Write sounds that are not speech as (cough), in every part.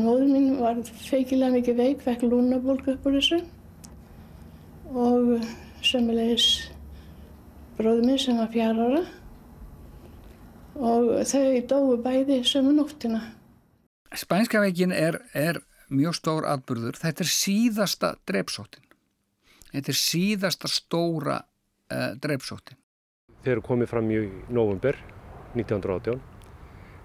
Móður mín var feikilega mikið veik, fekk lúnabólgu upp úr þessu og sömulegis bróður minn sem var fjárara og þau dói bæði sömu nóttina. Spænska veikin er, er mjög stór atbyrður. Þetta er síðasta drepsóttin. Þetta er síðasta stóra uh, drepsóttin. Þegar komið fram í november 1918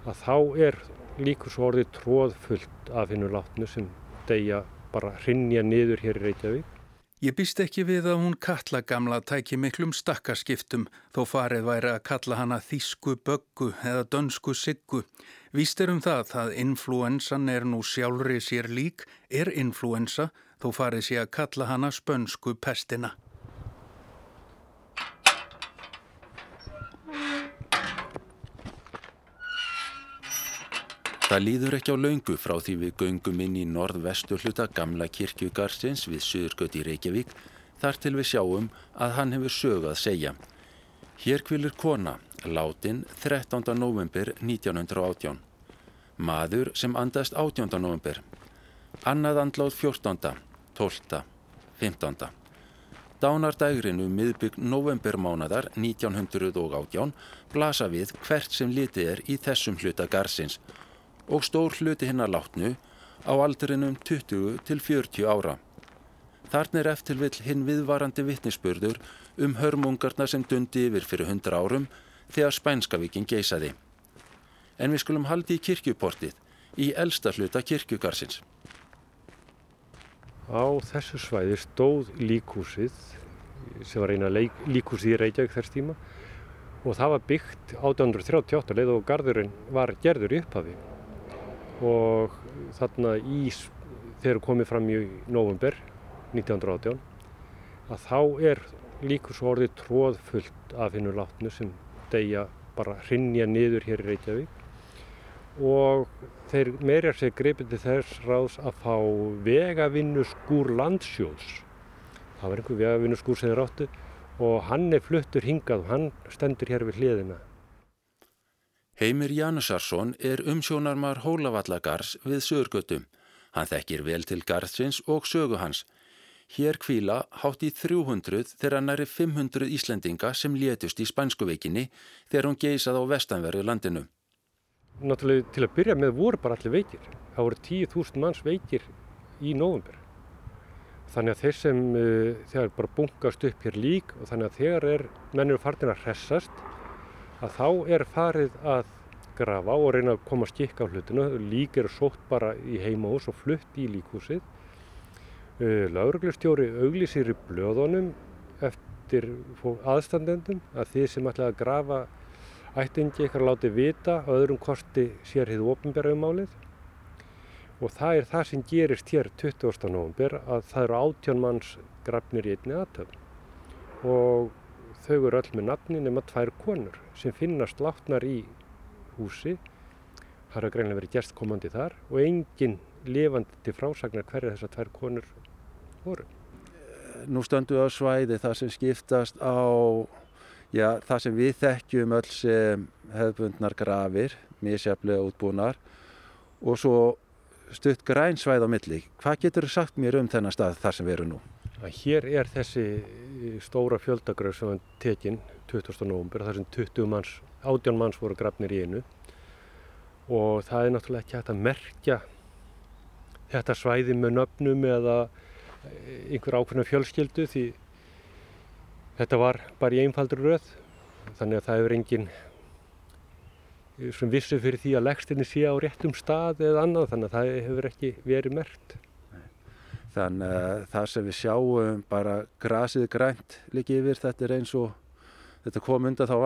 að þá er líkur svo orðið tróðfullt af hennu látnu sem degja bara hrinnja niður hér í Reykjavík. Ég býst ekki við að hún kalla gamla tæki miklum stakkaskiptum þó farið væri að kalla hana þísku böggu eða dönsku siggu. Víst er um það að influensan er nú sjálfri sér lík, er influensa þó farið sé að kalla hana spönsku pestina. Það líður ekki á laungu frá því við göngum inn í norðvestu hluta gamla kirkjugarsins við Suðurgöti Reykjavík þar til við sjáum að hann hefur sögað segja. Hér kvilur kona, látin 13. november 1918. Maður sem andast 18. november. Annað andláð 14., 12., 15. Dánardægrinu miðbygg novembermánadar 1918 blasa við hvert sem litið er í þessum hluta garsins og stór hluti hinnar látnu á aldrinum 20 til 40 ára. Þarna er eftir vill hinn viðvarandi vittnisspörður um hörmungarna sem dundi yfir fyrir 100 árum þegar Spænskavíkin geysaði. En við skulum haldi í kirkjuportið í elsta hluta kirkjugarsins. Á þessu svæði stóð líkúsið sem var eina líkúsið í Reykjavík þess tíma og það var byggt 1838 leið og gardurinn var gerður í upphafi og þarna í þegar komið fram í november 1918 að þá er líkur svo orðið tróðfullt af hennu látnu sem degja bara hrinnja niður hér í Reykjavík. Og þeir meira sér greipið til þess ráðs að fá vegavinnuskúr landsjóðs. Það var einhver vegavinnuskúr sem þeir áttu og hann er fluttur hingað og hann stendur hér við hliðina Heimir Janusarsson er umsjónarmar Hólavallagars við Söðurgötu. Hann þekkir vel til garðsins og sögu hans. Hér kvíla hátt í 300 þegar næri 500 Íslendinga sem létust í Spænskuveikinni þegar hún geysað á vestanverðu landinu. Náttúrulega til að byrja með voru bara allir veikir. Það voru 10.000 manns veikir í nóvumber. Þannig að þeir sem uh, þegar bara bunkast upp hér lík og þannig að þegar er mennur fartin að hressast að þá er farið að grafa og reyna að koma skikk á hlutinu. Lík eru sótt bara í heimahús og flutt í líkhúsið. Uh, Lauruglustjóri auglísir í blöðunum eftir aðstandendum að þið sem ætlaði að grafa ættingi ykkar láti vita að öðrum kosti sér hið ofinbæra um og það er það sem gerist hér 20. november að það eru átjón manns grafnir í einni aðtöfn og þau eru öll með nafni nema tvær konur sem finnast látnar í húsi. Það har greinlega verið gerstkomandi þar og enginn lifandi til frásagnar hverja þessar tvær konur voru. Nú stöndu á svæði það sem skiptast á já, það sem við þekkjum öll sem hefðbundnar grafir, misjaflega útbúnar og svo stutt græn svæð á milli. Hvað getur þú sagt mér um þennan stað þar sem við erum nú? Hér er þessi stóra fjöldagröð sem var tekinn 20. november þar sem 20 manns, 18 manns voru grafnir í einu og það er náttúrulega ekki hægt að merkja þetta svæði með nöfnum eða einhver ákveðna fjölskyldu því þetta var bara í einfaldur röð þannig að það hefur engin sem vissu fyrir því að legstinni sé á réttum stað eða annað þannig að það hefur ekki verið merkt. Þannig að það sem við sjáum bara grasið grænt líki yfir þetta er eins og þetta kom undan þá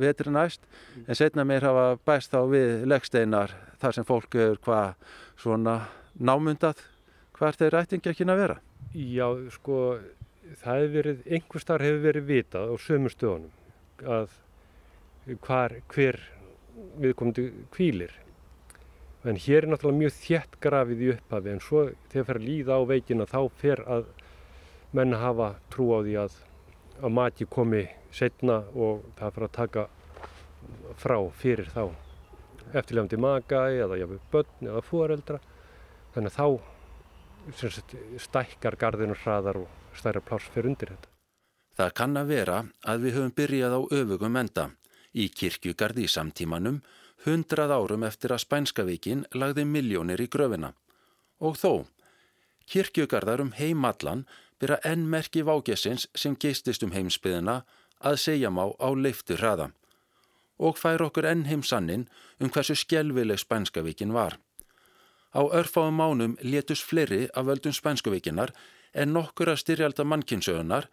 vetri næst. En setna meir hafa bæst þá við leggsteinar þar sem fólk er hvað svona námundað hvar þeir ættingi ekki að vera. Já sko það hefur verið, einhver starf hefur verið vitað á sömur stöðunum að hvar, hver viðkomandi kvílir en hér er náttúrulega mjög þjætt grafið í upphafi en svo þegar fer að líða á veikina þá fer að menna hafa trú á því að að mati komi setna og það fer að taka frá fyrir þá eftirlefandi maka eða jáfnveg börn eða fóreldra Þannig að þá sagt, stækkar gardinu hraðar og stærra pláss fyrir undir þetta. Það kann að vera að við höfum byrjað á öfugum enda í kirkjugarði í samtímanum hundrað árum eftir að Spænskavíkin lagði miljónir í gröfina. Og þó, kirkjugarðar um heimallan byrja enn merki vágesins sem geistist um heimsbyðina að segja má á leiftu hraða og fær okkur enn heimsannin um hversu skjelvileg Spænskavíkin var. Á örfáum mánum létus fleiri af völdum Spænskavíkinar en nokkur að styrjalda mannkinsögunar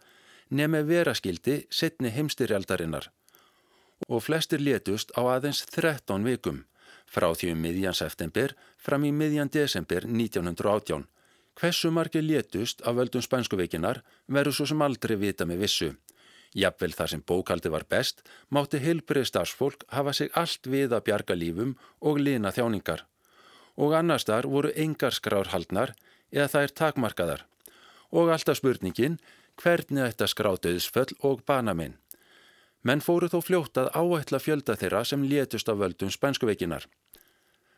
nemi veraskildi setni heimstyrjaldarinnar og flestir létust á aðeins 13 vikum frá því um miðjan september fram í miðjan desember 1918. Hversu margir létust af völdum spænskuveikinar verður svo sem aldrei vita með vissu. Jafnvel þar sem bókaldi var best mátti heilbrið starfsfólk hafa sig allt við að bjarga lífum og lina þjáningar. Og annars þar voru engar skrárhaldnar eða það er takmarkaðar. Og alltaf spurningin hvernig þetta skrá döðsföll og banaminn. Menn fóru þó fljótt að áætla fjölda þeirra sem létust af völdum spænskuveikinar.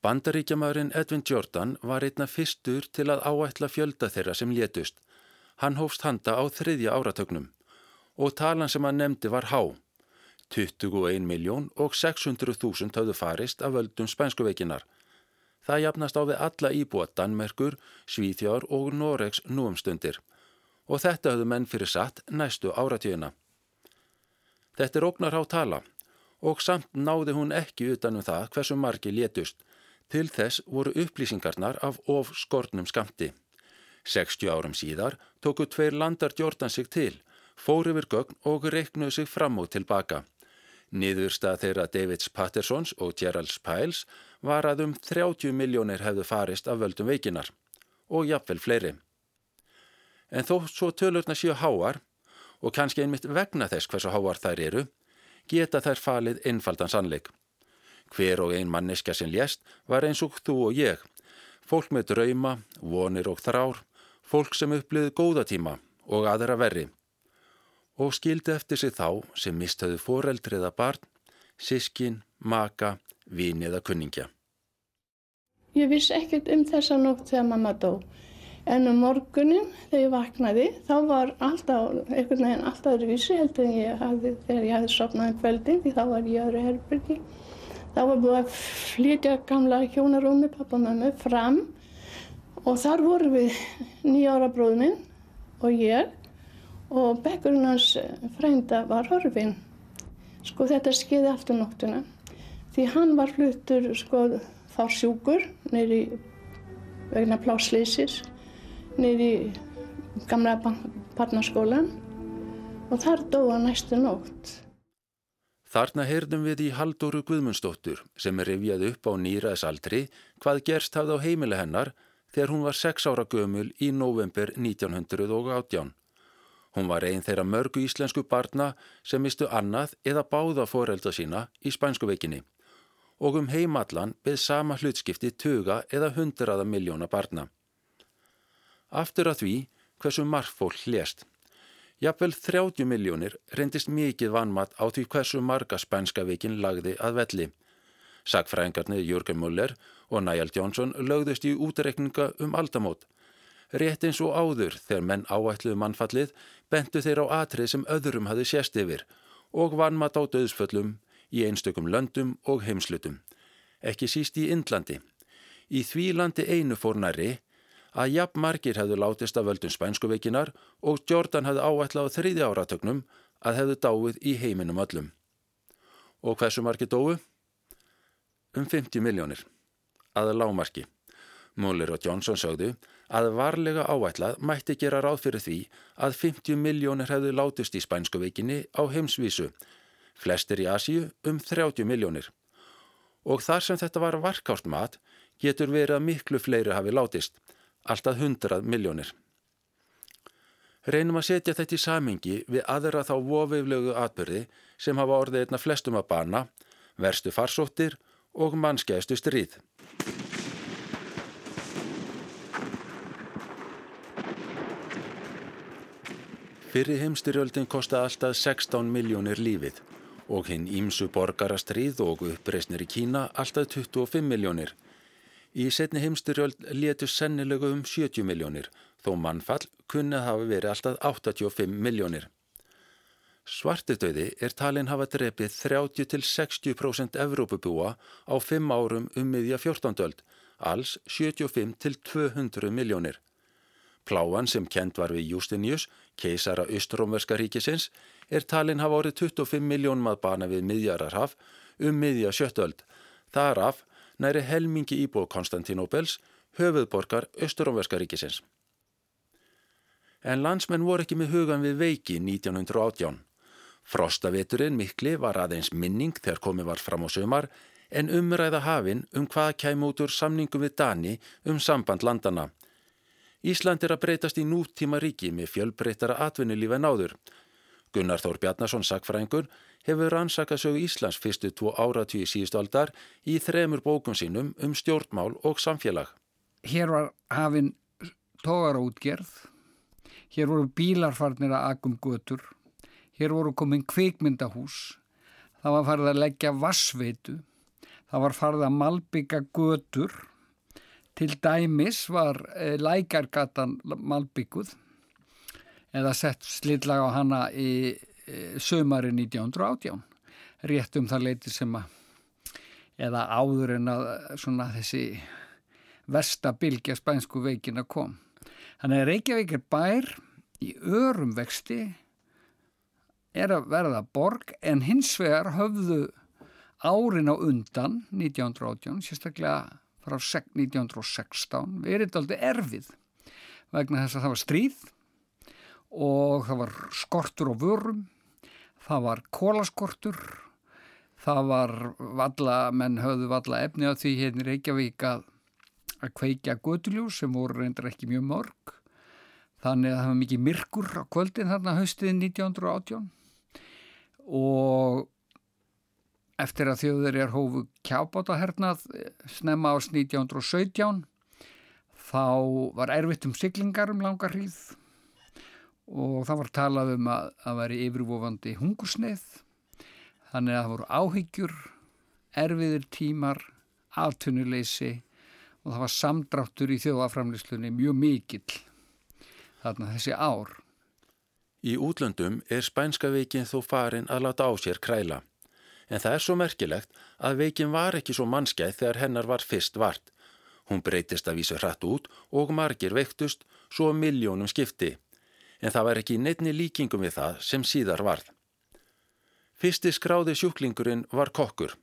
Bandaríkjamaðurinn Edwin Jordan var einna fyrstur til að áætla fjölda þeirra sem létust. Hann hófst handa á þriðja áratögnum og talan sem hann nefndi var há. 21 miljón og 600.000 hafðu farist af völdum spænskuveikinar. Það jafnast á við alla íbúa Danmerkur, Svíþjár og Noregs núumstundir og þetta hafðu menn fyrir satt næstu áratíuna. Þetta er ógnar á tala og samt náði hún ekki utanum það hversu margi létust. Til þess voru upplýsingarnar af of skortnum skamti. 60 árum síðar tóku tveir landar Jordan sig til, fór yfir gögn og reiknuðu sig fram og tilbaka. Niðurstað þeirra Davids Pattersons og Geralds Piles var að um 30 miljónir hefðu farist af völdum veikinar og jafnvel fleiri. En þó svo tölurna séu háar og kannski einmitt vegna þess hversu háar þær eru, geta þær falið einfaldan sannleik. Hver og ein manniska sem lést var eins og þú og ég, fólk með drauma, vonir og þrár, fólk sem uppliði góðatíma og aðra verri og skildi eftir sig þá sem mistöðu foreldriða barn, sískin, maka, vini eða kunningja. Ég vissi ekkert um þessa nótt þegar mamma dó. En um morgunin þegar ég vaknaði þá var alltaf, einhvern veginn alltaf öðruvísi heldur en ég hafði þegar ég hafði sopnað um kveldin því þá var ég öðru herbyrgi. Þá var búið að flytja gamla hjónarúmi pappa og mömmu fram og þar voru við nýjára bróðminn og ég og bekkurinn hans frænda var horfinn. Sko þetta skeiði allt um nóttuna því hann var fluttur sko þá sjúkur neyri vegna pláslýsis niður í gamla barnaskólan og þar dóa næstu nótt. Þarna heyrðum við í Haldóru Guðmundsdóttur sem er rifjað upp á nýraðsaldri hvað gerst hafði á heimili hennar þegar hún var 6 ára gömul í november 1918. Hún var einn þeirra mörgu íslensku barna sem mistu annað eða báða forelda sína í spænsku veikinni og um heimallan beð sama hlutskipti tuga eða hundraða miljóna barna. Aftur að því hversu margt fólk hlést. Jafnvel 30 miljónir reyndist mikið vanmat á því hversu marga spænska vikin lagði að velli. Sagfræðingarnir Jörgur Muller og Næjald Jónsson lögðust í útreikninga um aldamót. Rétt eins og áður þegar menn áætluðu mannfallið bentu þeir á atrið sem öðrum hafi sést yfir og vanmat á döðsföllum í einstökum löndum og heimslutum. Ekki síst í Indlandi. Í því landi einu fór næri að jafn margir hefðu látist af völdum spænskuveikinar og Jordan hefði áætlað á þriði áratögnum að hefðu dáið í heiminum öllum. Og hversu margir dói? Um 50 miljónir. Aða lámarki. Muller og Johnson sögðu að varlega áætlað mætti gera ráð fyrir því að 50 miljónir hefðu látist í spænskuveikinni á heimsvísu, flestir í Asíu um 30 miljónir. Og þar sem þetta var varkárt mat getur verið að miklu fleiri hafi látist, alltaf 100 miljónir. Reynum að setja þetta í samingi við aðra þá vofiflögu atbyrði sem hafa orðið einna flestum að bana, verstu farsóttir og mannskeiðstu stríð. Fyrir heimstyrjöldin kosta alltaf 16 miljónir lífið og hinn ímsu borgarastríð og uppreysnir í Kína alltaf 25 miljónir. Í setni heimstyrjöld letu sennilegu um 70 miljónir, þó mannfall kunni að hafa verið alltaf 85 miljónir. Svartidauði er talin hafa drepið 30-60% Evrópubúa á 5 árum um miðja 14. öld, alls 75-200 miljónir. Pláan sem kent var við Justinius, keisara Östrómverska ríkisins, er talin hafa árið 25 miljónum að bana við miðjararhaf um miðja 17. öld. Þaraf næri helmingi íbúið Konstantinopels, höfuðborgar Östrómverska ríkisins. En landsmenn voru ekki með hugan við veiki 1918. Frostaveturinn mikli var aðeins minning þegar komið var fram á sömar en umræða hafinn um hvað kæm út úr samningum við Dani um samband landana. Ísland er að breytast í nútíma ríki með fjölbreytara atvinnulífi en áður. Gunnar Þór Bjarnason, sagfræðingur, hefur rannsakað sögu Íslands fyrstu tvo áratvíi síðustu aldar í þremur bókum sínum um stjórnmál og samfélag. Hér var hafinn tógar útgerð, hér voru bílarfarnir að akum götur, hér voru komin kvikmyndahús, það var farið að leggja vassveitu, það var farið að malbygga götur, til dæmis var e, lækargatan malbygguð eða sett slillag á hana í sömari 1918, rétt um það leiti sem að, eða áður en að svona þessi verstabilgja spænsku veikina kom. Þannig að Reykjavík er bær í örum vexti er að verða borg en hins vegar höfðu árin á undan 1918, sérstaklega frá 1916, verið aldrei erfið vegna þess að það var stríð og það var skortur á vörum, það var kólaskortur, það var valla, menn höfðu valla efni á því hérna í Reykjavík að, að kveikja götuljús sem voru reyndar ekki mjög mörg. Þannig að það var mikið myrkur á kvöldin þarna haustið 1918 og eftir að þjóður er hófu kjábátahernað snemma ás 1917 þá var erfitt um siglingar um langar hríð og það var talað um að það væri yfirvofandi hungursneið þannig að það voru áhyggjur erfiðir tímar aðtunuleysi og það var samdráttur í þjóðaframlýslunni mjög mikill þarna þessi ár Í útlöndum er spænska veikin þó farin að láta á sér kræla. En það er svo merkilegt að veikin var ekki svo mannskæð þegar hennar var fyrst vart. Hún breytist að vísa hratt út og margir veiktust svo miljónum skipti. En það var ekki neittni líkingum við það sem síðar varð. Fyrsti skráði sjúklingurinn var kokkur.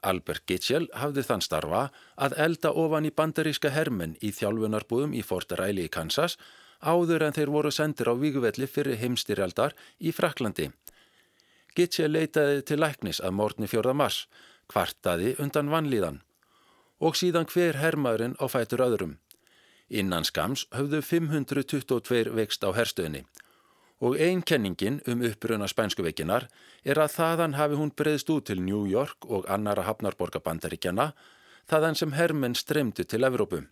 Albert Gitschel hafði þann starfa að elda ofan í bandaríska hermen í þjálfunarbúðum í Fort Riley í Kansas áður en þeir voru sendir á víguvelli fyrir heimstyrjaldar í Fraklandi. Gitche leitaði til læknis að morgni 4. mars, kvartaði undan vannlíðan og síðan hver hermaðurinn á fætur öðrum. Innan skams höfðu 522 vext á herstöðinni og einn kenningin um uppruna spænskuveikinar er að þaðan hafi hún breyðst út til New York og annara hafnarborgabandaríkjana þaðan sem hermenn stremdu til Evrópum.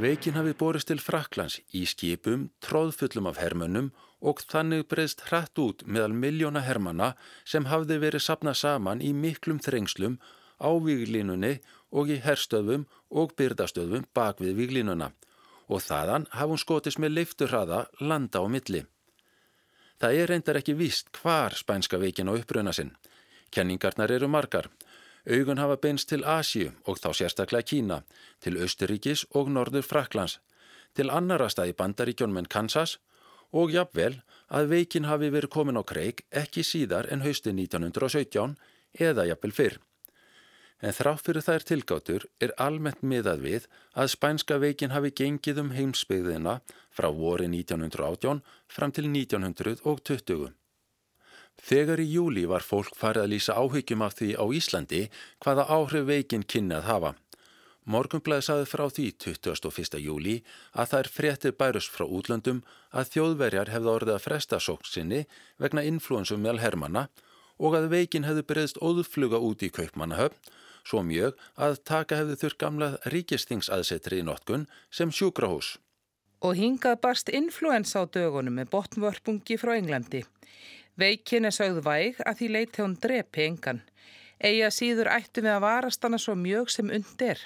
Veikin hafi borist til Fraklands í skipum, tróðfullum af hermönnum og þannig breyðst hratt út meðal miljóna hermanna sem hafði verið sapnað saman í miklum þrengslum á víglínunni og í herstöðum og byrdastöðum bak við víglínuna og þaðan hafði hún skotist með leifturhraða landa á milli. Það er reyndar ekki víst hvar spænska veikin á uppröna sinn. Kenningarnar eru margar. Augun hafa beinst til Asju og þá sérstaklega Kína, til Östuríkis og Norður Fraklands, til annara staði bandaríkjónum en Kansas og jafnvel að veikin hafi verið komin á kreik ekki síðar en hausti 1917 eða jafnvel fyrr. En þrátt fyrir þær tilgátur er almennt miðað við að spænska veikin hafi gengið um heimsbyggðina frá voru 1918 fram til 1920. Þegar í júli var fólk farið að lýsa áhyggjum af því á Íslandi hvaða áhrif veikin kynni að hafa. Morgunblæði saði frá því 21. júli að er fréttir bærus frá útlöndum að þjóðverjar hefði orðið að fresta sóksinni vegna influensum meðal hermana og að veikin hefði breyðst óðufluga út í kaupmannahöfn svo mjög að taka hefði þurr gamla ríkistingsaðsetri í notkun sem sjúkrahús. Og hingað barst influensa á dögunum með botnvörpungi frá Englandi. Veikin er sögð væg að því leiti hún drepi engan. Eigi að síður ættum við að varast hana svo mjög sem undir.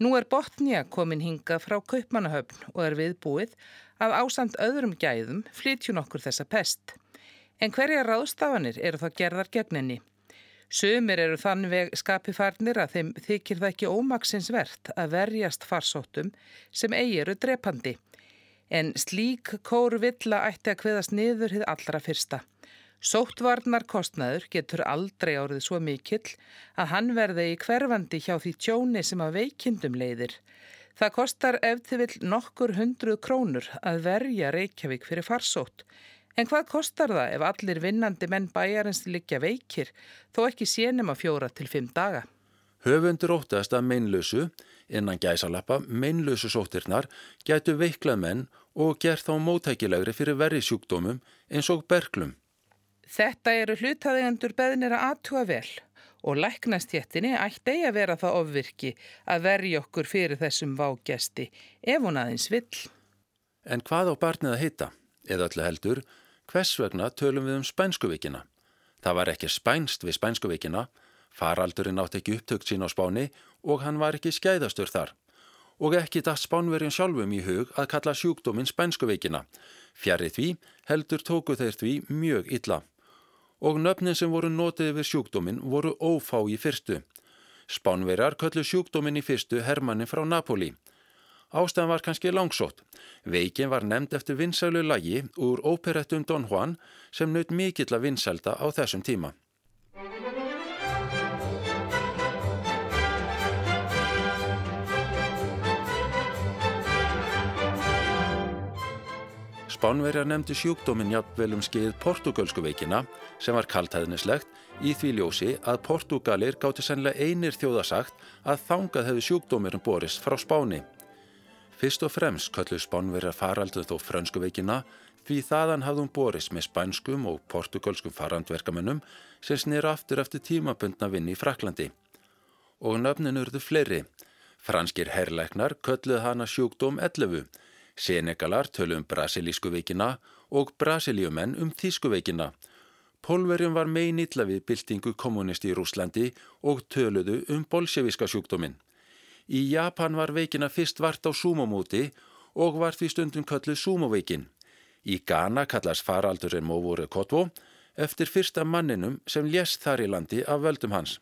Nú er Botnia komin hinga frá Kaupmannahöfn og er viðbúið að ásamt öðrum gæðum flytjun okkur þessa pest. En hverja ráðstafanir eru þá gerðar gegninni? Sumir eru þann veg skapi farnir að þeim þykir það ekki ómaksinsvert að verjast farsóttum sem eigi eru drepandi. En slík kóru villa ætti að kveðast niður hið allra fyrsta. Sóttvarnar kostnaður getur aldrei árið svo mikill að hann verði í hverfandi hjá því tjóni sem að veikindum leiðir. Það kostar ef þið vil nokkur hundruð krónur að verja Reykjavík fyrir farsótt En hvað kostar það ef allir vinnandi menn bæjarins liggja veikir þó ekki sénum að fjóra til fimm daga? Höfundur óttast að meinlösu, innan gæsalappa, meinlösu sóttirnar gætu veiklað menn og gerð þá mótækilegri fyrir verri sjúkdómum eins og berglum. Þetta eru hlutaðigandur beðnir að aðtúa vel og læknastjettinni ætti eigi að vera það ofvirki að verja okkur fyrir þessum vágesti ef hún aðeins vill. En hvað á barnið að heita? Eða öllu heldur, Hvers vegna tölum við um spænskuveikina? Það var ekki spænst við spænskuveikina, faraldurinn átt ekki upptökt sín á spáni og hann var ekki skæðastur þar. Og ekki dætt spánverjum sjálfum í hug að kalla sjúkdóminn spænskuveikina. Fjarið því heldur tóku þeir því mjög illa. Og nöfnin sem voru notið við sjúkdóminn voru ófá í fyrstu. Spánverjar köllu sjúkdóminn í fyrstu Hermanni frá Napoli. Ástæðan var kannski langsótt. Veikin var nefnd eftir vinsælu lagi úr óperettum Don Juan sem naut mikill að vinsælda á þessum tíma. Spánverjar nefndi sjúkdóminn jafnvel um skeið portugalsku veikina sem var kaltæðnislegt í því ljósi að Portugalir gátti sennilega einir þjóðasagt að þangað hefði sjúkdómurinn borist frá Spáni. Fyrst og fremst köllu spánverjar faraldið þó frönsku veikina því þaðan hafði hún borist með spænskum og portugalskum farandverkamennum sem snýra aftur eftir tímabundna vinni í Fraklandi. Og nöfnin urðu fleiri. Franskir herrleiknar kölluð hana sjúkdóm 11, Senegalar tölu um brasilísku veikina og brasilíumenn um þísku veikina. Pólverjum var megin illa við byltingu kommunisti í Rúslandi og töluðu um bolsjeviska sjúkdóminn. Í Japan var veikina fyrst vart á súmómúti og var því stundum kölluð súmóveikin. Í Ghana kallast faraldurinn Móvúri Kotvo eftir fyrsta manninum sem lést þar í landi af völdum hans.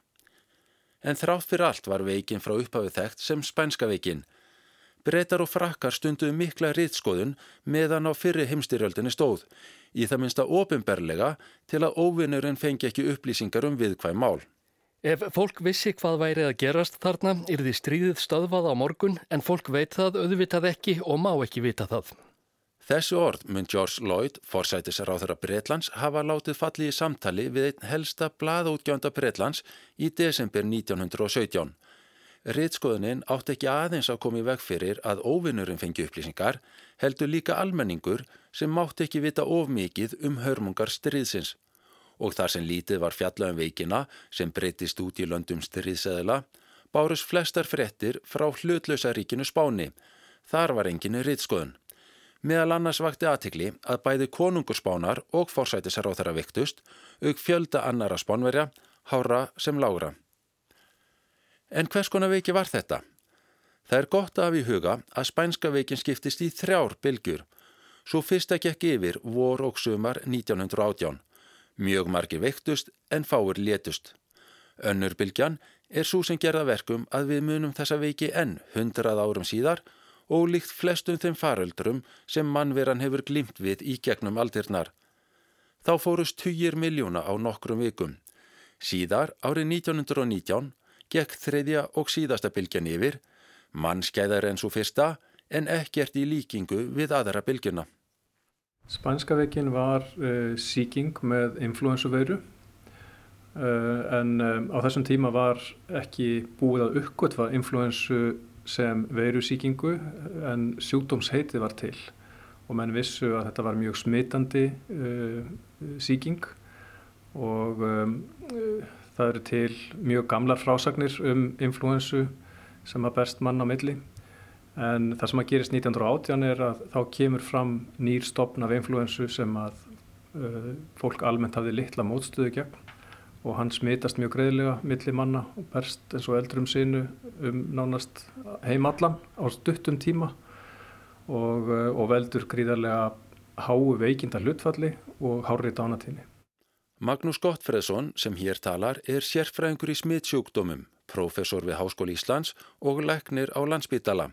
En þrátt fyrir allt var veikin frá upphafi þekkt sem spænska veikin. Breytar og frakkar stunduðu mikla rittskoðun meðan á fyrri heimstyrjöldinni stóð, í það minsta ofinberlega til að óvinnurinn fengi ekki upplýsingar um viðkvæm mál. Ef fólk vissi hvað værið að gerast þarna, er því stríðið stöðvað á morgun en fólk veit það, auðvitað ekki og má ekki vita það. Þessu orð mun George Lloyd, forsætisráþur af Breitlands, hafa látið falli í samtali við einn helsta blaðútgjönda Breitlands í desember 1917. Ritskoðunin átt ekki aðeins að koma í veg fyrir að óvinnurinn fengi upplýsingar, heldur líka almenningur sem mátt ekki vita of mikið um hörmungar stríðsins og þar sem lítið var fjallað um veikina sem breytist út í löndum styrriðseðla, bárus flestar frettir frá hlutlösa ríkinu Spáni. Þar var enginu rittskoðun. Meðal annars vakti aðtikli að bæði konungurspánar og forsætisráþara viktust, auk fjölda annara spánverja, hára sem lágra. En hvers konar veiki var þetta? Það er gott að hafa í huga að spænska veikin skiptist í þrjár bylgjur. Svo fyrsta gekk yfir vor og sumar 1918. Mjög margir veiktust en fáir létust. Önnurbilgjan er svo sem gerða verkum að við munum þessa veiki enn hundrað árum síðar og líkt flestum þeim faröldrum sem mannveran hefur glimt við í gegnum aldirnar. Þá fórust 20 miljóna á nokkrum vikum. Síðar, árið 1919, gekk þriðja og síðasta bylgjan yfir, mannskæðar enn svo fyrsta en ekkert í líkingu við aðra bylgjuna. Spænska veikin var uh, síking með influensuveiru uh, en um, á þessum tíma var ekki búið að uppgötfa influensu sem veiru síkingu en sjúkdómsheiti var til. Og menn vissu að þetta var mjög smitandi uh, síking og um, það eru til mjög gamlar frásagnir um influensu sem að berst mann á milli En það sem að gerist 1918 er að þá kemur fram nýr stopn af influensu sem að uh, fólk almennt hafði litla mótstöðu gegn og hann smitast mjög greiðlega milli manna og berst eins og eldrum sinu um nánast heimallan á stuttum tíma og, uh, og veldur gríðarlega háu veikinda hlutfalli og hári dánatíni. Magnús Gottfreðsson sem hér talar er sérfræðingur í smittsjúkdómum, professor við Háskóli Íslands og leknir á landsbytala.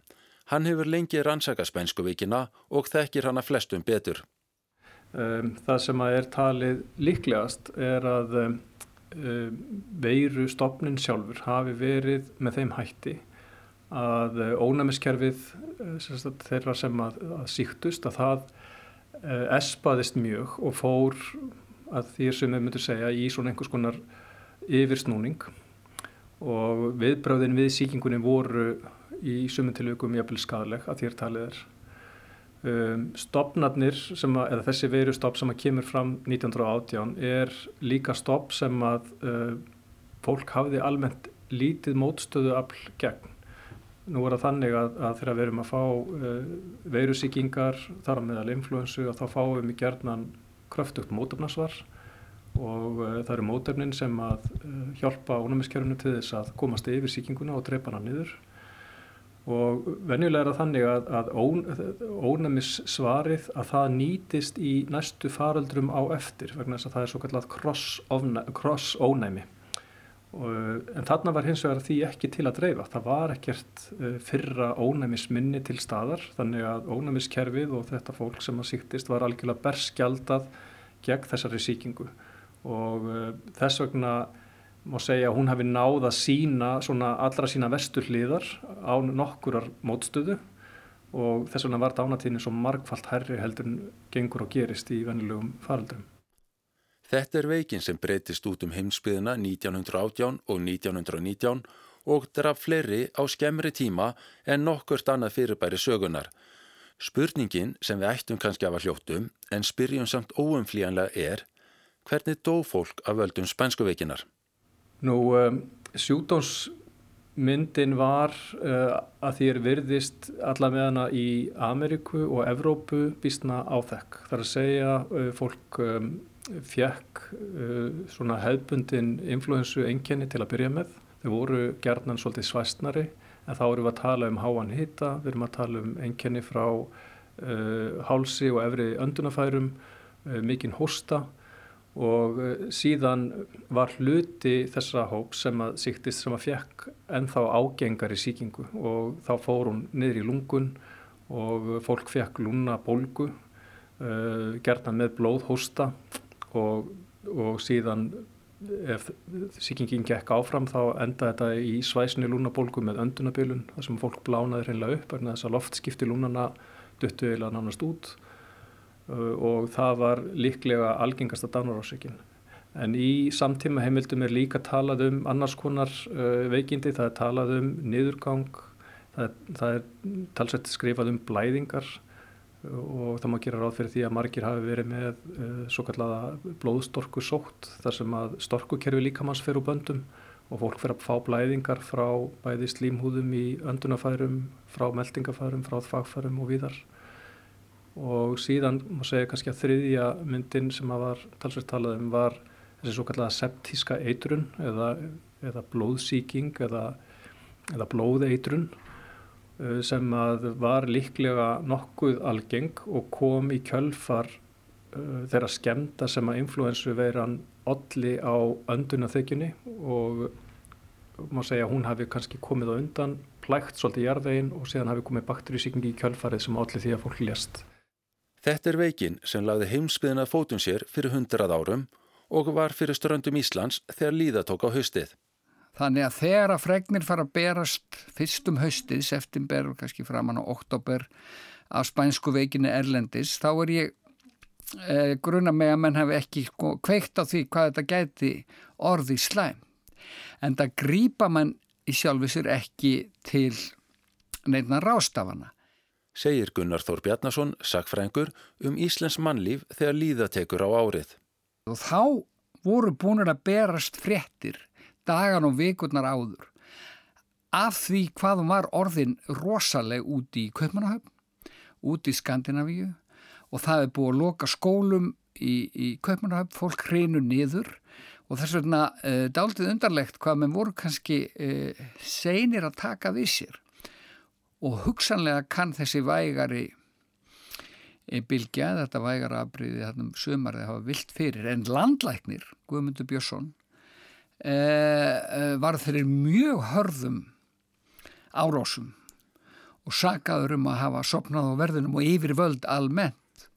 Hann hefur lengi rannsaka spænskuvíkina og þekkir hana flestum betur. Um, það sem að er talið líklegast er að um, veiru stopnin sjálfur hafi verið með þeim hætti að uh, ónæmiskerfið uh, þeirra sem að, að síktust að það uh, espaðist mjög og fór að því sem við myndum segja í svona einhvers konar yfirsnúning og viðbröðin við síkingunni voru í sumum tilvægum jafnvel skadaleg að þér talið er. Um, stopnarnir, að, eða þessi veru stopp sem að kemur fram 1918 er líka stopp sem að uh, fólk hafiði almennt lítið mótstöðu afl gegn. Nú er það þannig að, að þegar við erum að fá uh, veirusíkingar, þar að meðal influensu, að þá fáum við gerðnan kröftugt mótefnarsvar og uh, það eru mótefnin sem að uh, hjálpa ónæmiskerfunu til þess að komast yfir síkinguna og dreipa hana niður og venjulega er það þannig að, að ón, ónæmissvarið að það nýtist í næstu faröldrum á eftir vegna þess að það er svo kallat cross-ónæmi en þarna var hins vegar því ekki til að dreifa. Það var ekkert uh, fyrra ónæmisminni til staðar þannig að ónæmiskerfið og þetta fólk sem að síktist var algjörlega berskjaldað gegn þessari síkingu og uh, þess vegna má segja að hún hafi náð að sína svona allra sína vestur hliðar á nokkurar mótstöðu og þess vegna var dánatíðin svo margfalt herri heldur en gengur og gerist í vennilegum faraldrum. Þetta er veikin sem breytist út um heimsbyðina 1918 og 1919 og draf fleiri á skemmri tíma en nokkurt annað fyrirbæri sögunar. Spurningin sem við ættum kannski af að hljóttum en spyrjum samt óumflíjanlega er hvernig dó fólk af völdum spænskuveikinar? Nú, um, sjúdónsmyndin var uh, að því er virðist allavega í Ameriku og Evrópu býstna áþekk. Það er að segja uh, fólk um, fjekk uh, svona hefbundin influensu enginni til að byrja með. Þau voru gerðnan svolítið svæstnari en þá erum við að tala um háan hita, við erum að tala um enginni frá uh, hálsi og efri öndunafærum, uh, mikinn hósta og uh, síðan var hluti þessara hóp sem að síktist sem að fjekk ennþá ágengar í síkingu og þá fór hún niður í lungun og fólk fjekk lúna bólgu, uh, gerðnan með blóðhósta og, og síðan ef síkingin gekk áfram þá enda þetta í svæsni lúnabólgu með öndunabilun þar sem fólk blánaði hreinlega upp en þess að loftskipti lúnana duttu eða nánast út og það var líklega algengasta dánarásikin. En í samtíma heimildum er líka talað um annars konar uh, veikindi, það er talað um niðurgang, það er, það er talsett skrifað um blæðingar. Og það má gera ráð fyrir því að margir hafi verið með svo kallaða blóðstorku sótt þar sem að storkukerfi líkamanns fer úr böndum og fólk fer að fá blæðingar frá bæði slímhúðum í öndunafærum, frá meldingafærum, frá þfagfærum og víðar og síðan má segja kannski að þriðja myndin sem að var talsveit talað um var þessi svo kallaða septíska eitrun eða, eða blóðsíking eða, eða blóðeitrun Uh, sem að var líklega nokkuð algeng og kom í kjölfar uh, þeirra skemda sem að influensu veiran olli á öndunaþykjunni og má segja að hún hafi kannski komið á undan, plægt svolítið í jarðveginn og síðan hafi komið bakterísíkingi í kjölfarið sem olli því að fólk lést. Þetta er veikin sem lagði heimsbyðina fótum sér fyrir hundrað árum og var fyrir ströndum Íslands þegar líða tók á haustið. Þannig að þegar að fregnir fara að berast fyrstum haustið, september og kannski framann á oktober af spænsku veikinu Erlendis, þá er ég eh, gruna með að menn hef ekki sko, kveikt á því hvað þetta gæti orði slæm. En það grýpa mann í sjálfu sér ekki til neina rástafana. Segir Gunnar Þór Bjarnason, sagfrængur, um Íslands mannlíf þegar líðatekur á árið. Og þá voru búinur að berast fréttir dagan og vikurnar áður af því hvaðum var orðin rosaleg út í Kaupmannahöfn, út í Skandinavíu og það er búið að loka skólum í, í Kaupmannahöfn, fólk hreinu niður og þess vegna uh, dálítið undarlegt hvað með voru kannski uh, seinir að taka við sér og hugsanlega kann þessi vægari e, bylgja, þetta vægara afbríði þarna um sömarið hafa vilt fyrir en landlæknir, Guðmundur Björnsson uh, var þeirri mjög hörðum árásum og sagaður um að hafa sopnað á verðunum og yfir völd almennt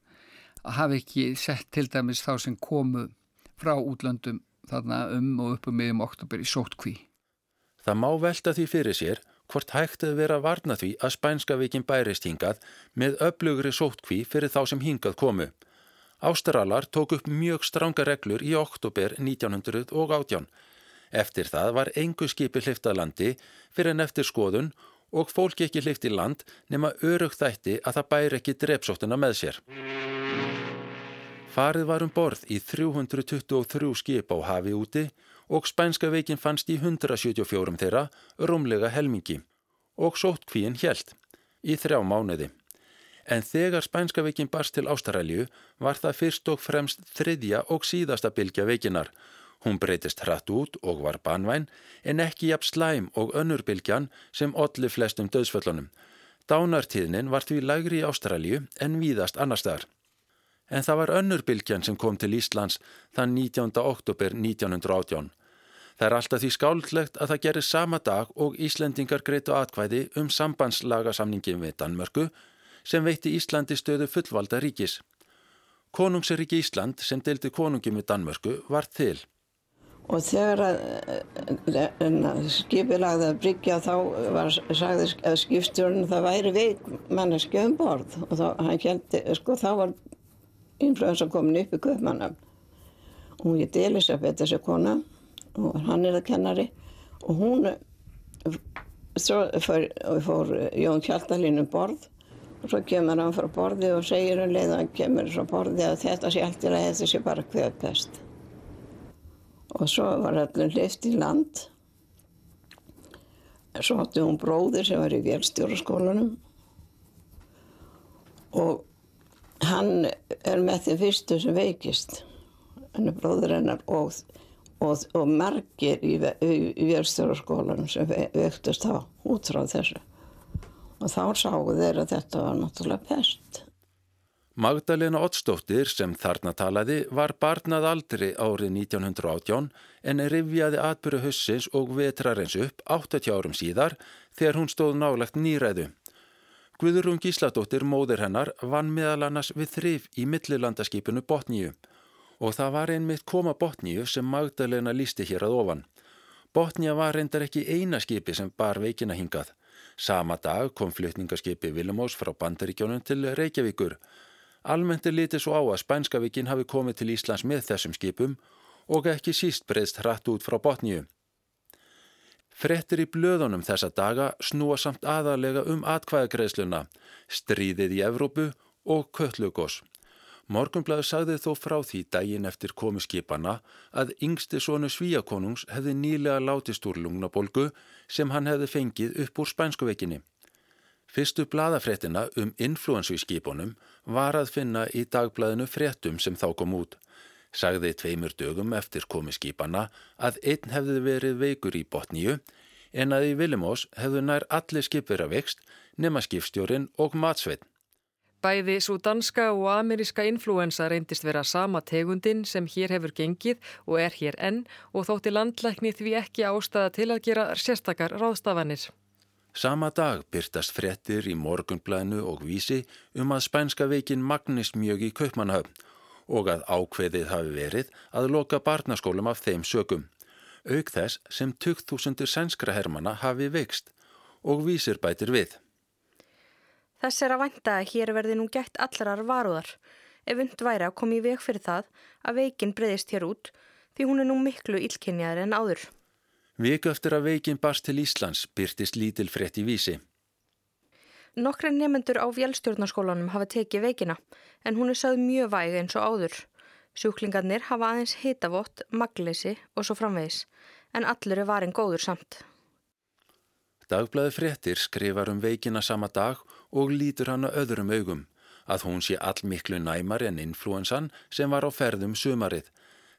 að hafa ekki sett til dæmis þá sem komu frá útlöndum þarna um og upp um miðjum oktober í sótkví. Það má velta því fyrir sér hvort hægt að vera að varna því að spænska vikin bærist hingað með öflugri sótkví fyrir þá sem hingað komu. Ástralar tók upp mjög stranga reglur í oktober 1918. Eftir það var engu skipi hlifta landi fyrir en eftir skoðun og fólk ekki hlifti land nema örugt þætti að það bæri ekki drepsóttina með sér. Farið var um borð í 323 skip á hafi úti og spænska veikin fannst í 174 þeirra, rúmlega helmingi og sótt kvíin hjælt í þrjá mánuði. En þegar spænska veikin barst til Ástralju var það fyrst og fremst þriðja og síðasta bylgja veikinar. Hún breytist hratt út og var banvæn en ekki jafn slæm og önnur bylgjan sem olli flestum döðsföllunum. Dánartíðnin var því lagri í Ástralju en víðast annar staðar. En það var önnur bylgjan sem kom til Íslands þann 19. oktober 1918. Það er alltaf því skáldlegt að það gerir sama dag og Íslendingar greitu atkvæði um sambandslagasamningin við Danmörku sem veitti Íslandi stöðu fullvalda ríkis. Konungseríki Ísland sem deildi konungi með Danmörku var til. Og þegar að skipið lagði að bryggja þá var sagði að skipstjórn það væri veik manneski um borð og þá, keldi, sko, þá var influensa komin upp í köpmannum og hún geti Elisabeth þessi kona og hann er það kennari. Og hún svo fór, fór Jón Kjaldalín um borð og svo kemur hann frá borði og segir um leið að hann kemur frá borði að þetta sé allt í lagi þetta sé bara kvöpest og svo var allir lift í land. Svo átti hún bróðir sem var í vélstjóraskólanum. Og hann er með því fyrstu sem veikist. Hann er bróður hennar og, og, og margir í, í, í vélstjóraskólanum sem vektist á út frá þessu. Og þá sáu þeir að þetta var náttúrulega pest Magdalena Ottsdóttir sem þarna talaði var barnað aldri árið 1918 en rivjaði atbyrju hussins og vetrarins upp 80 árum síðar þegar hún stóð nálagt nýræðu. Guðrún Gísladóttir, móðir hennar, vann meðal annars við þrif í millilandaskipinu Botníu og það var einmitt koma Botníu sem Magdalena lísti hér að ofan. Botníu var reyndar ekki eina skipi sem bar veikina hingað. Sama dag kom flutningaskipi Vilmós frá Bandaríkjónum til Reykjavíkur Almennt er litið svo á að Spænskavíkin hafi komið til Íslands með þessum skipum og ekki síst breyðst hratt út frá botníu. Frettir í blöðunum þessa daga snúa samt aðalega um atkvæðagreðsluna, stríðið í Evrópu og köllugos. Morgunblæður sagði þó frá því daginn eftir komu skipana að yngsti sonu Svíakonungs hefði nýlega látist úr lungnabolgu sem hann hefði fengið upp úr Spænskuvekinni. Fyrstu bladafréttina um influensu í skipunum var að finna í dagblæðinu fréttum sem þá kom út. Sagði tveimur dögum eftir komi skipana að einn hefði verið veikur í botníu en að í Vilimós hefðu nær allir skip verið að vext nema skipstjórin og matsveitn. Bæði svo danska og ameríska influensa reyndist vera sama tegundin sem hér hefur gengið og er hér enn og þótti landlækni því ekki ástæða til að gera sérstakar ráðstafanir. Sama dag byrtast frettir í morgunblænu og vísi um að spænska veikin magnist mjög í kaupmannahöfn og að ákveðið hafi verið að loka barnaskólum af þeim sökum. Auk þess sem 2000 sænskra hermana hafi veikst og vísir bætir við. Þess er að vænta að hér verði nú gætt allarar varúðar ef und væri að koma í veg fyrir það að veikin breyðist hér út því hún er nú miklu illkynjaður en áður. Viku eftir að veikin barst til Íslands byrtist lítil frétt í vísi. Nokkri nefnendur á vélstjórnarskólanum hafa tekið veikina en hún er sögð mjög væg eins og áður. Sjúklingarnir hafa aðeins hitavott, magleysi og svo framvegis en allur er varin góður samt. Dagblæði fréttir skrifar um veikina sama dag og lítur hana öðrum augum að hún sé allmiklu næmar en influensan sem var á ferðum sumarið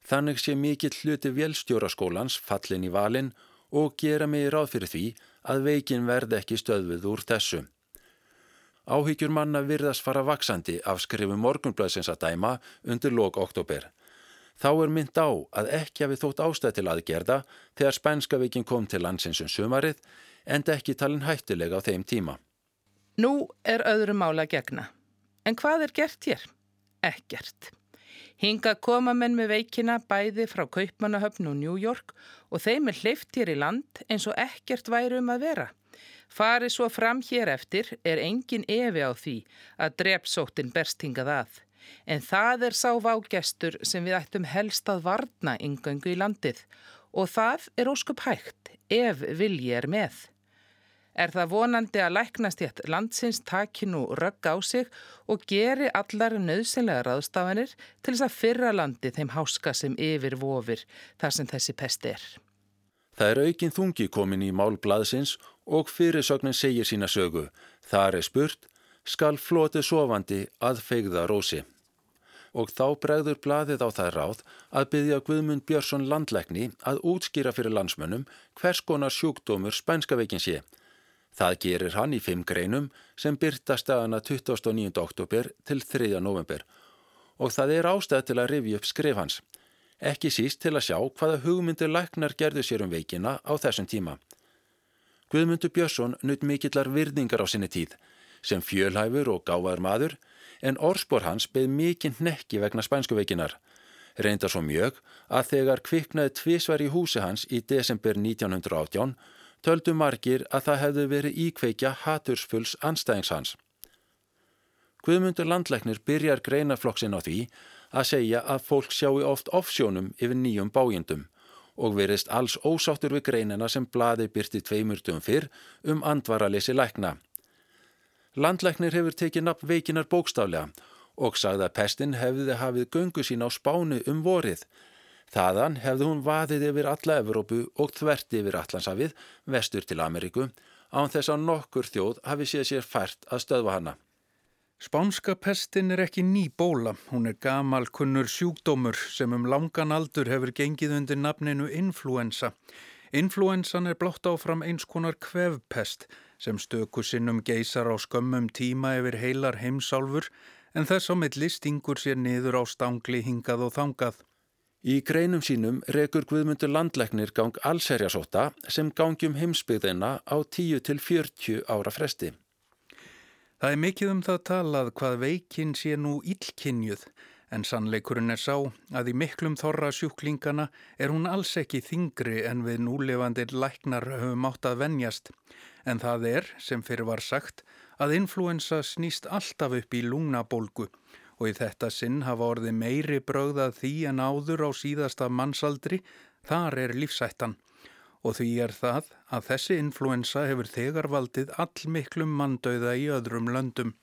Þannig sé mikill hluti vélstjóraskólans fallin í valin og gera mig ráð fyrir því að veikin verði ekki stöðvið úr þessu. Áhyggjur manna virðast fara vaksandi af skrifu morgunblöðsins að dæma undir lok oktober. Þá er mynd á að ekki hafi þótt ástæð til aðgerða þegar spænska veikin kom til landsins um sumarið en ekki talin hættilega á þeim tíma. Nú er öðru mála gegna. En hvað er gert hér? Ekkert. Hinga koma menn með veikina bæði frá Kaupmannahöfn og New York og þeim er hleyft hér í land eins og ekkert væri um að vera. Farið svo fram hér eftir er engin evi á því að drepsóttin berst hingað að. En það er sá vágestur sem við ættum helst að varna yngöngu í landið og það er óskup hægt ef vilji er með er það vonandi að læknast hétt landsins taki nú rögg á sig og geri allar nöðsynlega ráðstafanir til þess að fyrra landi þeim háska sem yfir vofir þar sem þessi pest er. Það er aukinn þungi komin í málblaðsins og fyrirsögnin segir sína sögu. Þar er spurt, skal flotið sofandi að feigða rósi. Og þá bregður blaðið á það ráð að byggja Guðmund Björnsson landleikni að útskýra fyrir landsmönnum hvers konar sjúkdómur spænskaveikin sé Það gerir hann í fimm greinum sem byrtast aðana 29. oktober til 3. november og það er ástæð til að rifja upp skrif hans. Ekki síst til að sjá hvaða hugmyndir læknar gerðu sér um veikina á þessum tíma. Guðmundur Björnsson nutt mikillar virðingar á sinni tíð sem fjölhæfur og gáðar maður en orspor hans beð mikinn nekki vegna spænsku veikinar. Reyndar svo mjög að þegar kviknaði tvísvar í húsi hans í desember 1918 töldu margir að það hefði verið íkveikja hatursfulls anstæðingshans. Guðmundur landleiknir byrjar greinaflokksinn á því að segja að fólk sjáu oft offsjónum yfir nýjum bájendum og verist alls ósáttur við greinina sem blaði byrti tveimurtum fyrr um andvaralessi lækna. Landleiknir hefur tekið nafn veikinar bókstaflega og sagði að pestin hefði hafið göngu sín á spánu um vorið Þaðan hefði hún vaðið yfir alla Evrópu og þvert yfir Allandsafið, vestur til Ameríku, án þess að nokkur þjóð hafi séð sér fært að stöðva hana. Spánska pestin er ekki ný bóla, hún er gamal kunnur sjúkdómur sem um langan aldur hefur gengið undir nafninu influensa. Influensan er blátt áfram eins konar kvefpest sem stöku sinnum geysar á skömmum tíma yfir heilar heimsálfur en þess á milli stingur sér niður á stangli hingað og þangað. Í greinum sínum rekur Guðmundur landleiknir gang allserjasóta sem gangjum heimsbyggðina á 10-40 ára fresti. Það er mikið um það talað hvað veikinn sé nú íllkinjuð en sannleikurinn er sá að í miklum þorra sjúklingana er hún alls ekki þingri en við núlefandir læknar höfum átt að venjast. En það er, sem fyrir var sagt, að influensa snýst alltaf upp í lúnabólgu og í þetta sinn hafa orði meiri brögðað því en áður á síðasta mannsaldri, þar er lífsættan. Og því er það að þessi influensa hefur þegar valdið allmiklum manndauða í öðrum löndum.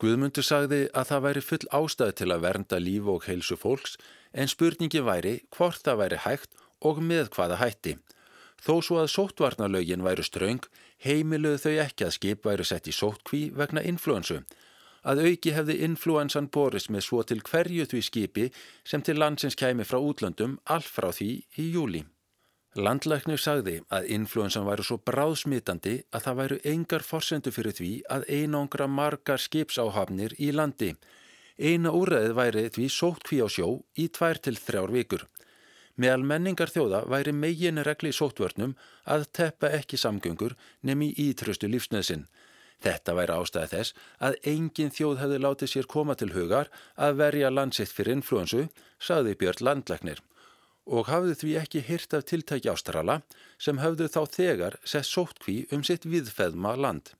Guðmundur sagði að það væri full ástæð til að vernda líf og heilsu fólks en spurningi væri hvort það væri hægt og með hvaða hætti. Þó svo að sóttvarnalögin væru ströng, heimiluðu þau ekki að skip væru sett í sóttkví vegna influensu að auki hefði influensan borist með svo til hverju því skipi sem til landsins kæmi frá útlöndum allt frá því í júli. Landlæknir sagði að influensan væru svo bráðsmitandi að það væru engar forsendu fyrir því að einangra margar skipsáhafnir í landi. Eina úrreðið væri því sótt kví á sjó í tvær til þrjár vikur. Meðal menningar þjóða væri megin regli sóttvörnum að teppa ekki samgöngur nefn í ítröstu lífsneðsinn Þetta væri ástæði þess að engin þjóð hefði látið sér koma til hugar að verja landsitt fyrir influensu, saði Björn Landlegnir og hafði því ekki hyrt af tiltæki ástrala sem hafðu þá þegar sett sóttkví um sitt viðfeðma land.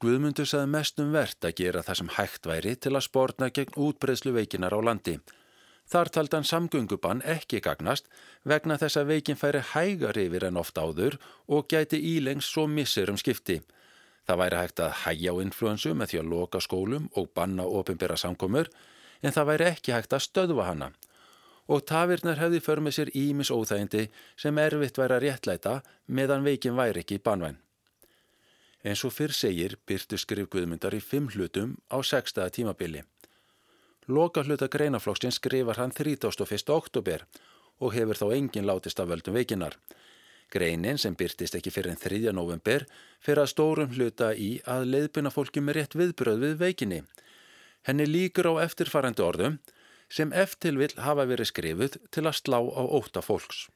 Guðmundur saði mest um verðt að gera það sem hægt væri til að spórna gegn útbreyslu veikinar á landi. Þar taldan samgöngubann ekki gagnast vegna þess að veikin færi hægar yfir en oft áður og gæti ílengs svo missir um skipti. Það væri hægt að hægja á influensu með því að loka skólum og banna ofinbera samkomur en það væri ekki hægt að stöðva hana. Og tafirnar hefði för með sér ímis óþægindi sem erfitt væri að réttlæta meðan veikin væri ekki í banvæn. En svo fyrr segir byrtu skrif Guðmundar í fimm hlutum á sextaða tímabili. Loka hluta greinaflokksins skrifar hann 31. oktober og hefur þá engin látist af völdum veikinar. Greinin sem byrtist ekki fyrir en 3. november fyrir að stórum hluta í að leiðbuna fólki með rétt viðbröð við veikinni. Henni líkur á eftirfarandi orðum sem eftir vil hafa verið skrifuð til að slá á óta fólks.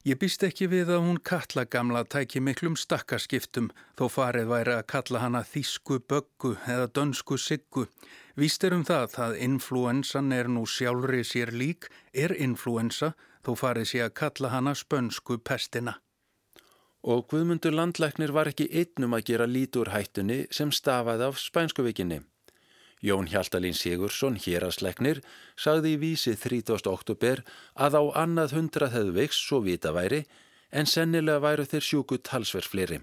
Ég býst ekki við að hún kalla gamla tæki miklum stakkarskiptum þó farið væri að kalla hana þísku böggu eða dönsku siggu. Víst er um það að influensan er nú sjálfri sér lík, er influensa þó farið sé að kalla hana spönsku pestina. Og Guðmundur landlæknir var ekki einnum að gera lítur hættunni sem stafaði af spænskuvikinni. Jón Hjaltalín Sigursson, hérasleknir, sagði í vísi 30. oktober að á annað hundrað hefðu veiks svo vita væri en sennilega væru þeir sjúku talsverð fleiri.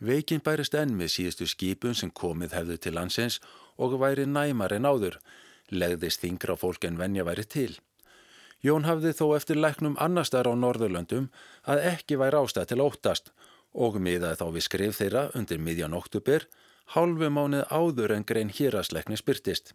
Veikin bærist enn með síðustu skipun sem komið hefðu til landsins og væri næmar en áður, legðist þingra fólk en venja væri til. Jón hafði þó eftir læknum annar starf á Norðurlöndum að ekki væri ástæð til óttast og miðaði þá við skrif þeirra undir miðjan oktober hálfu mánuð áður en grein hýrasleikni spyrtist.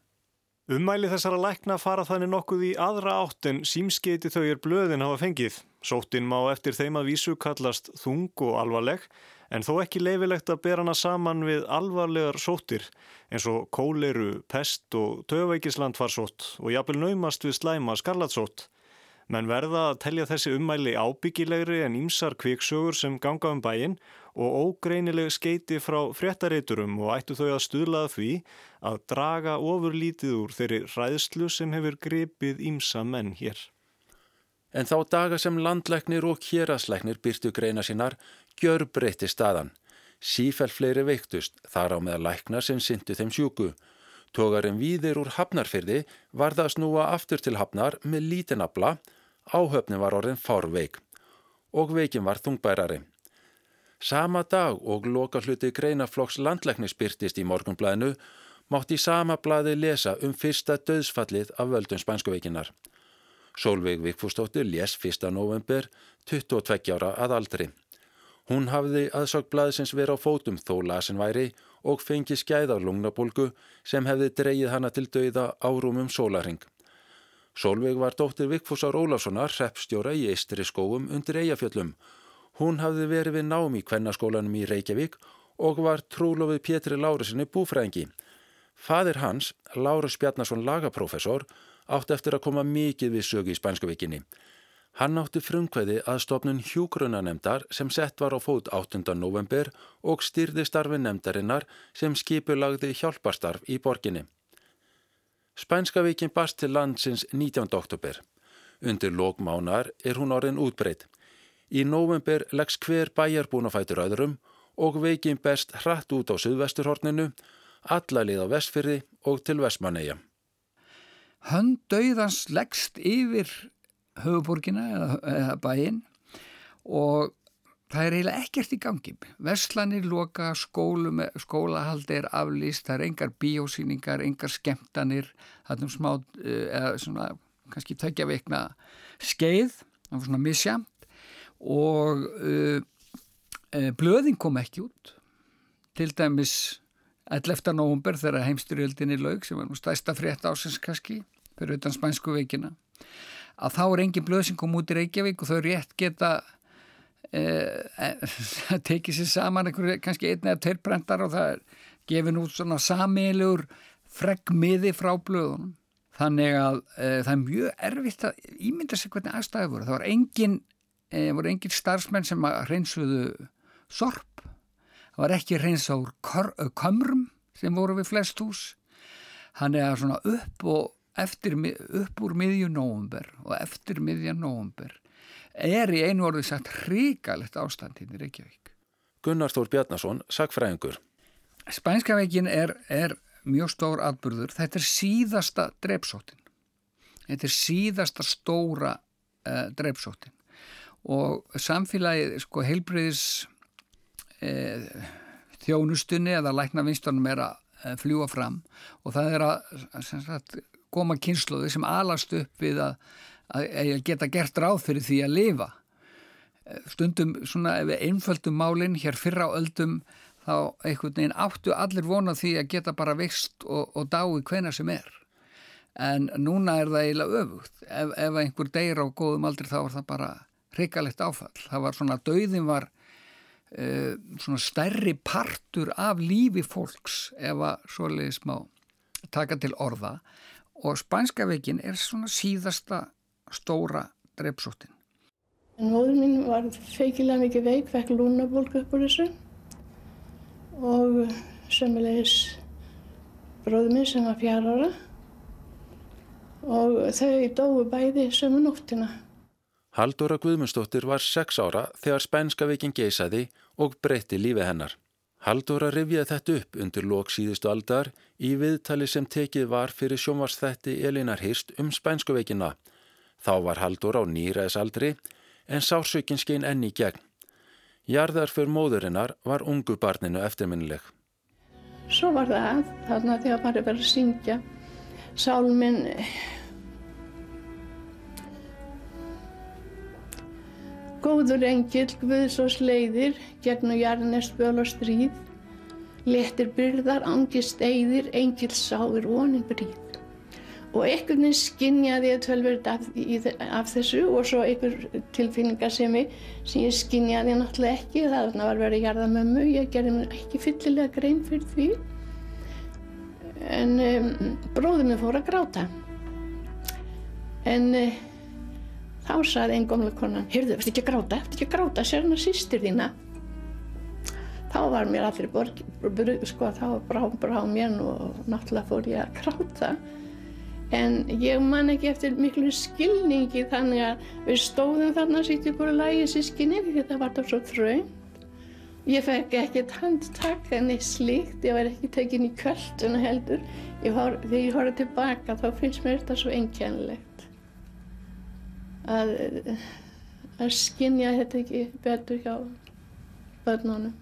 Ummæli þessara lækna fara þannig nokkuð í aðra átt en símskeiti þau er blöðin hafa fengið. Sóttin má eftir þeim að vísu kallast þung og alvarleg en þó ekki leifilegt að bera hana saman við alvarlegar sóttir eins og kóleru, pest og töfveikislandfarsótt og jafnvel naumast við slæma skarlatsótt. Menn verða að telja þessi ummæli ábyggilegri en ímsar kviksögur sem ganga um bæin og ógreinileg skeiti frá fréttareiturum og ættu þau að stuðlaða því að draga ofurlítið úr þeirri ræðslu sem hefur grepið ímsa menn hér. En þá daga sem landleiknir og hérasleiknir byrtu greina sínar gjör breytti staðan. Sífæll fleiri veiktust þar á með að lækna sem syndu þeim sjúku. Tógarinn víðir úr hafnarfyrði var það að snúa aftur til hafnar með lítinn abla Áhöfni var orðin fárveik og veikin var þungbærari. Sama dag og loka hluti greinaflokks landleiknis byrtist í morgunblæðinu mátti í sama blæði lesa um fyrsta döðsfallið af völdum spænskuveikinar. Sólveig Vikfústóttir les 1. november 22 ára að aldri. Hún hafði aðsökt blæðsins verið á fótum þó lasin væri og fengi skæðar lungnabólgu sem hefði dreyið hana til döiða árumum sólaring. Solveig var dóttir Vikfúsar Ólafssonar, reppstjóra í Eistri skóum undir Eyjafjöllum. Hún hafði verið við nám í kvennaskólanum í Reykjavík og var trúlofið Pétri Lárusinni búfræðingi. Fadir hans, Lárus Bjarnason lagaprófessor, átti eftir að koma mikið við sögu í Spænskuvikinni. Hann átti frumkveði að stopnun hjúgrunanemdar sem sett var á fót 8. november og styrði starfi nemdarinnar sem skipulagði hjálparstarf í borginni. Spænska veikin bast til landsins 19. oktober. Undir lókmánar er hún orðin útbreytt. Í november leggs hver bæjarbúna fætur öðrum og veikin best hratt út á Suðvesturhorninu, allalið á vestfyrði og til Vestmanneia. Höndauðans leggst yfir höfuborgina eða, eða bæin og það er eiginlega ekkert í gangi. Veslanir loka, skólum, skólahald er aflýst, það er engar bíósýningar, engar skemtanir, það er um smá, eh, eða svona kannski tökja veikna skeið, það var svona misjamt og uh, uh, blöðin kom ekki út. Til dæmis 11. november þegar heimstyrjöldinni laug sem var nú stæsta frétt ásins kannski fyrir utan spænsku veikina að þá er engin blöð sem kom út í Reykjavík og þau rétt geta það (laughs) tekið sér saman einhverju, kannski einni eða tveir brentar og það er gefin út svona samiðilegur fregmiði frá blöðunum. Þannig að e, það er mjög erfitt að ímynda sig hvernig aðstæði voru. Það var engin, e, voru engin starfsmenn sem reynsuðu sorp. Það var ekki reynsáður kömrum sem voru við flest hús. Þannig að svona upp og eftir, upp úr miðjum nógumber og eftir miðjan nógumber er í einu orði sagt hríkalegt ástand hinn í Reykjavík. Gunnar Þór Bjarnason, sagfræðingur. Spænska veikin er, er mjög stór atbyrður. Þetta er síðasta dreipsóttin. Þetta er síðasta stóra uh, dreipsóttin. Og samfélagið, sko, heilbreyðis uh, þjónustunni eða lækna vinstunum er að uh, fljúa fram og það er að sagt, koma kynsluði sem alast upp við að að geta gert ráð fyrir því að lifa. Stundum svona ef við einföldum málinn hér fyrra á öldum þá einhvern veginn áttu allir vona því að geta bara vext og, og dái hvena sem er. en núna er það eiginlega öfugt. Ef, ef einhver deyr á góðum aldri þá er það bara hrikalegt áfall. Það var svona, dauðin var uh, svona stærri partur af lífi fólks ef að svoleiðis má taka til orða og spænska veikin er svona síðasta stóra dreipsóttin. En móður mín var feikilega mikið veik, fekk lúnabólku upp úr þessu og sömulegis bróður minn sem var fjár ára og þau dói bæði sömu nóttina. Haldóra Guðmundsdóttir var sex ára þegar spænska veikin geisaði og breytti lífi hennar. Haldóra rifjaði þetta upp undir lok síðustu aldar í viðtali sem tekið var fyrir sjónvarsþætti Elinar Hirst um spænsku veikina. Þá var Haldóra á nýræðisaldri en sársökin skein enni í gegn. Jarðar fyrir móðurinnar var ungu barninu eftirminnileg. Svo var það að, þarna þegar maður verið að syngja, sálminn Góður engil, Guðs og sleiðir, gegn og jarnest bjöl og stríð, letir byrðar, angist eyðir, engil sáir vonin bríð. Og einhvern veginn skinnjaði ég tölverð af, af þessu og svo einhver tilfinningarsemi sem ég skinnjaði náttúrulega ekki. Það var verið að jarða mömmu, ég gerði mér ekki fyllilega grein fyrir því. En um, bróður mér fór að gráta. En uh, þá saði einn gómlega konan, heyrðu, eftir ekki að gráta, eftir ekki að gráta, sér hana sýstir þína. Þá var mér allir borg, sko, þá brá, brá mér og náttúrulega fór ég að gráta. En ég man ekki eftir miklu skilningi þannig að við stóðum þarna sýtja ykkur að lægi sískinni því þetta var það svo þraun. Ég fekk ekkert handtak en eitt slíkt, ég var ekki tekin í kvölduna heldur. Ég var, þegar ég horfði tilbaka þá finnst mér þetta svo einkennilegt. Að, að skinja þetta ekki betur hjá börnunum.